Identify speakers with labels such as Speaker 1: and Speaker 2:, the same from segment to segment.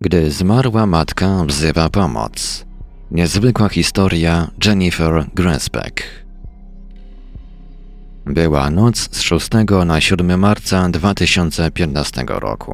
Speaker 1: Gdy zmarła matka wzywa pomoc. Niezwykła historia Jennifer Grasbeck. Była noc z 6 na 7 marca 2015 roku.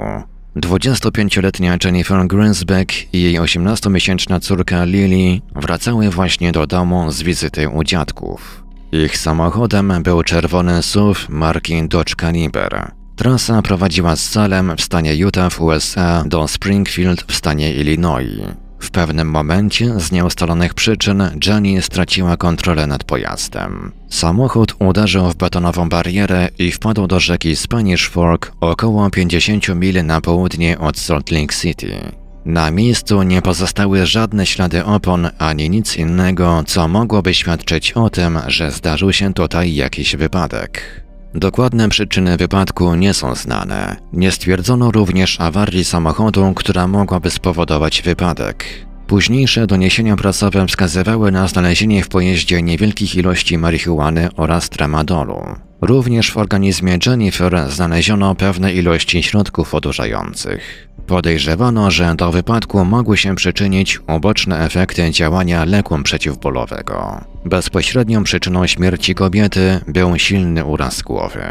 Speaker 1: 25-letnia Jennifer Grasbeck i jej 18-miesięczna córka Lily wracały właśnie do domu z wizyty u dziadków. Ich samochodem był czerwony SUV marki Dodge Caliber. Trasa prowadziła z Salem w stanie Utah w USA do Springfield w stanie Illinois. W pewnym momencie z nieustalonych przyczyn Jenny straciła kontrolę nad pojazdem. Samochód uderzył w betonową barierę i wpadł do rzeki Spanish Fork około 50 mil na południe od Salt Lake City. Na miejscu nie pozostały żadne ślady opon ani nic innego, co mogłoby świadczyć o tym, że zdarzył się tutaj jakiś wypadek. Dokładne przyczyny wypadku nie są znane. Nie stwierdzono również awarii samochodu, która mogłaby spowodować wypadek. Późniejsze doniesienia prasowe wskazywały na znalezienie w pojeździe niewielkich ilości marihuany oraz tramadolu. Również w organizmie Jennifer znaleziono pewne ilości środków odurzających. Podejrzewano, że do wypadku mogły się przyczynić uboczne efekty działania leku przeciwbólowego. Bezpośrednią przyczyną śmierci kobiety był silny uraz głowy.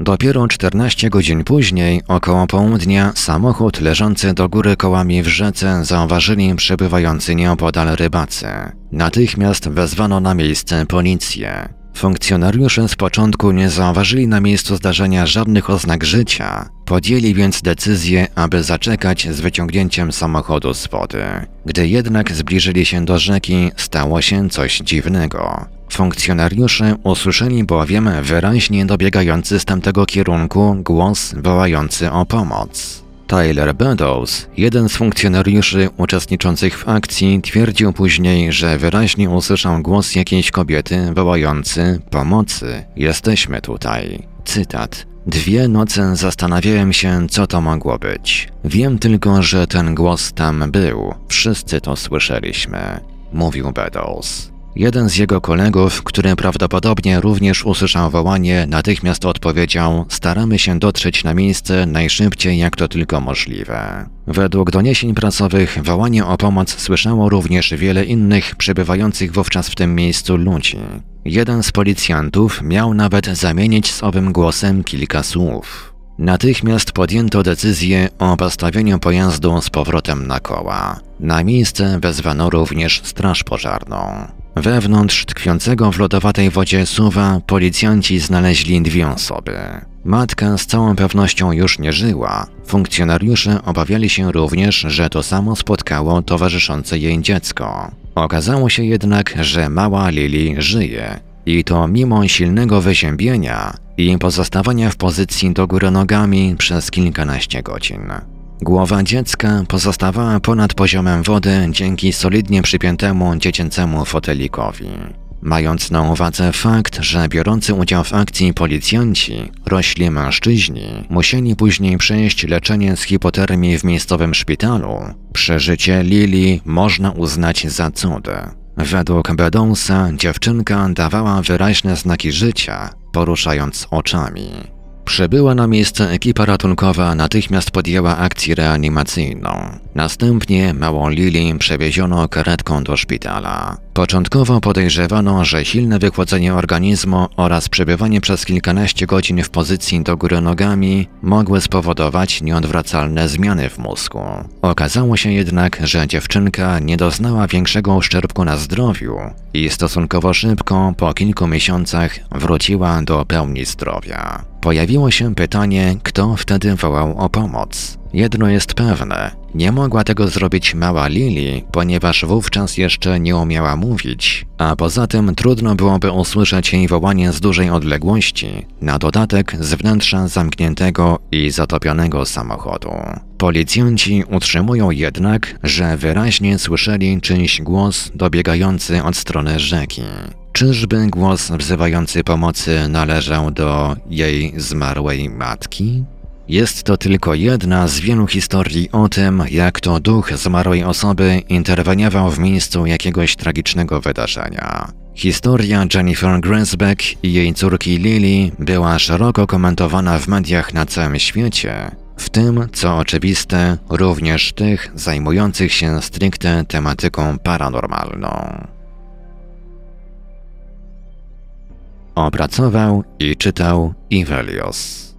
Speaker 1: Dopiero 14 godzin później, około południa, samochód leżący do góry kołami w rzece zauważyli przebywający nieopodal rybacy. Natychmiast wezwano na miejsce policję. Funkcjonariusze z początku nie zauważyli na miejscu zdarzenia żadnych oznak życia, podjęli więc decyzję, aby zaczekać z wyciągnięciem samochodu z wody. Gdy jednak zbliżyli się do rzeki, stało się coś dziwnego. Funkcjonariusze usłyszeli bowiem wyraźnie dobiegający z tamtego kierunku głos wołający o pomoc. Tyler Beddoes, jeden z funkcjonariuszy uczestniczących w akcji, twierdził później, że wyraźnie usłyszał głos jakiejś kobiety wołający pomocy, jesteśmy tutaj. Cytat. Dwie noce zastanawiałem się, co to mogło być. Wiem tylko, że ten głos tam był. Wszyscy to słyszeliśmy, mówił Beddoes. Jeden z jego kolegów, który prawdopodobnie również usłyszał wołanie, natychmiast odpowiedział: Staramy się dotrzeć na miejsce najszybciej, jak to tylko możliwe. Według doniesień prasowych wołanie o pomoc słyszało również wiele innych przebywających wówczas w tym miejscu ludzi. Jeden z policjantów miał nawet zamienić z owym głosem kilka słów. Natychmiast podjęto decyzję o postawieniu pojazdu z powrotem na koła. Na miejsce wezwano również straż pożarną. Wewnątrz tkwiącego w lodowatej wodzie suwa policjanci znaleźli dwie osoby. Matka z całą pewnością już nie żyła. Funkcjonariusze obawiali się również, że to samo spotkało towarzyszące jej dziecko. Okazało się jednak, że mała Lili żyje. I to mimo silnego wyziębienia i pozostawania w pozycji do góry nogami przez kilkanaście godzin. Głowa dziecka pozostawała ponad poziomem wody dzięki solidnie przypiętemu dziecięcemu fotelikowi. Mając na uwadze fakt, że biorący udział w akcji policjanci, rośli mężczyźni, musieli później przejść leczenie z hipotermii w miejscowym szpitalu, przeżycie Lili można uznać za cud. Według Bedonsa dziewczynka dawała wyraźne znaki życia, poruszając oczami. Przybyła na miejsce ekipa ratunkowa natychmiast podjęła akcję reanimacyjną. Następnie małą Lili przewieziono karetką do szpitala. Początkowo podejrzewano, że silne wychłodzenie organizmu oraz przebywanie przez kilkanaście godzin w pozycji do góry nogami mogły spowodować nieodwracalne zmiany w mózgu. Okazało się jednak, że dziewczynka nie doznała większego uszczerbku na zdrowiu i stosunkowo szybko, po kilku miesiącach, wróciła do pełni zdrowia. Pojawiło się pytanie, kto wtedy wołał o pomoc. Jedno jest pewne, nie mogła tego zrobić mała Lili, ponieważ wówczas jeszcze nie umiała mówić, a poza tym trudno byłoby usłyszeć jej wołanie z dużej odległości, na dodatek z wnętrza zamkniętego i zatopionego samochodu. Policjanci utrzymują jednak, że wyraźnie słyszeli czyjś głos dobiegający od strony rzeki. Czyżby głos wzywający pomocy należał do jej zmarłej matki? Jest to tylko jedna z wielu historii o tym, jak to duch zmarłej osoby interweniował w miejscu jakiegoś tragicznego wydarzenia. Historia Jennifer Grasbeck i jej córki Lily była szeroko komentowana w mediach na całym świecie, w tym, co oczywiste, również tych zajmujących się stricte tematyką paranormalną. Opracował i czytał Ivelios.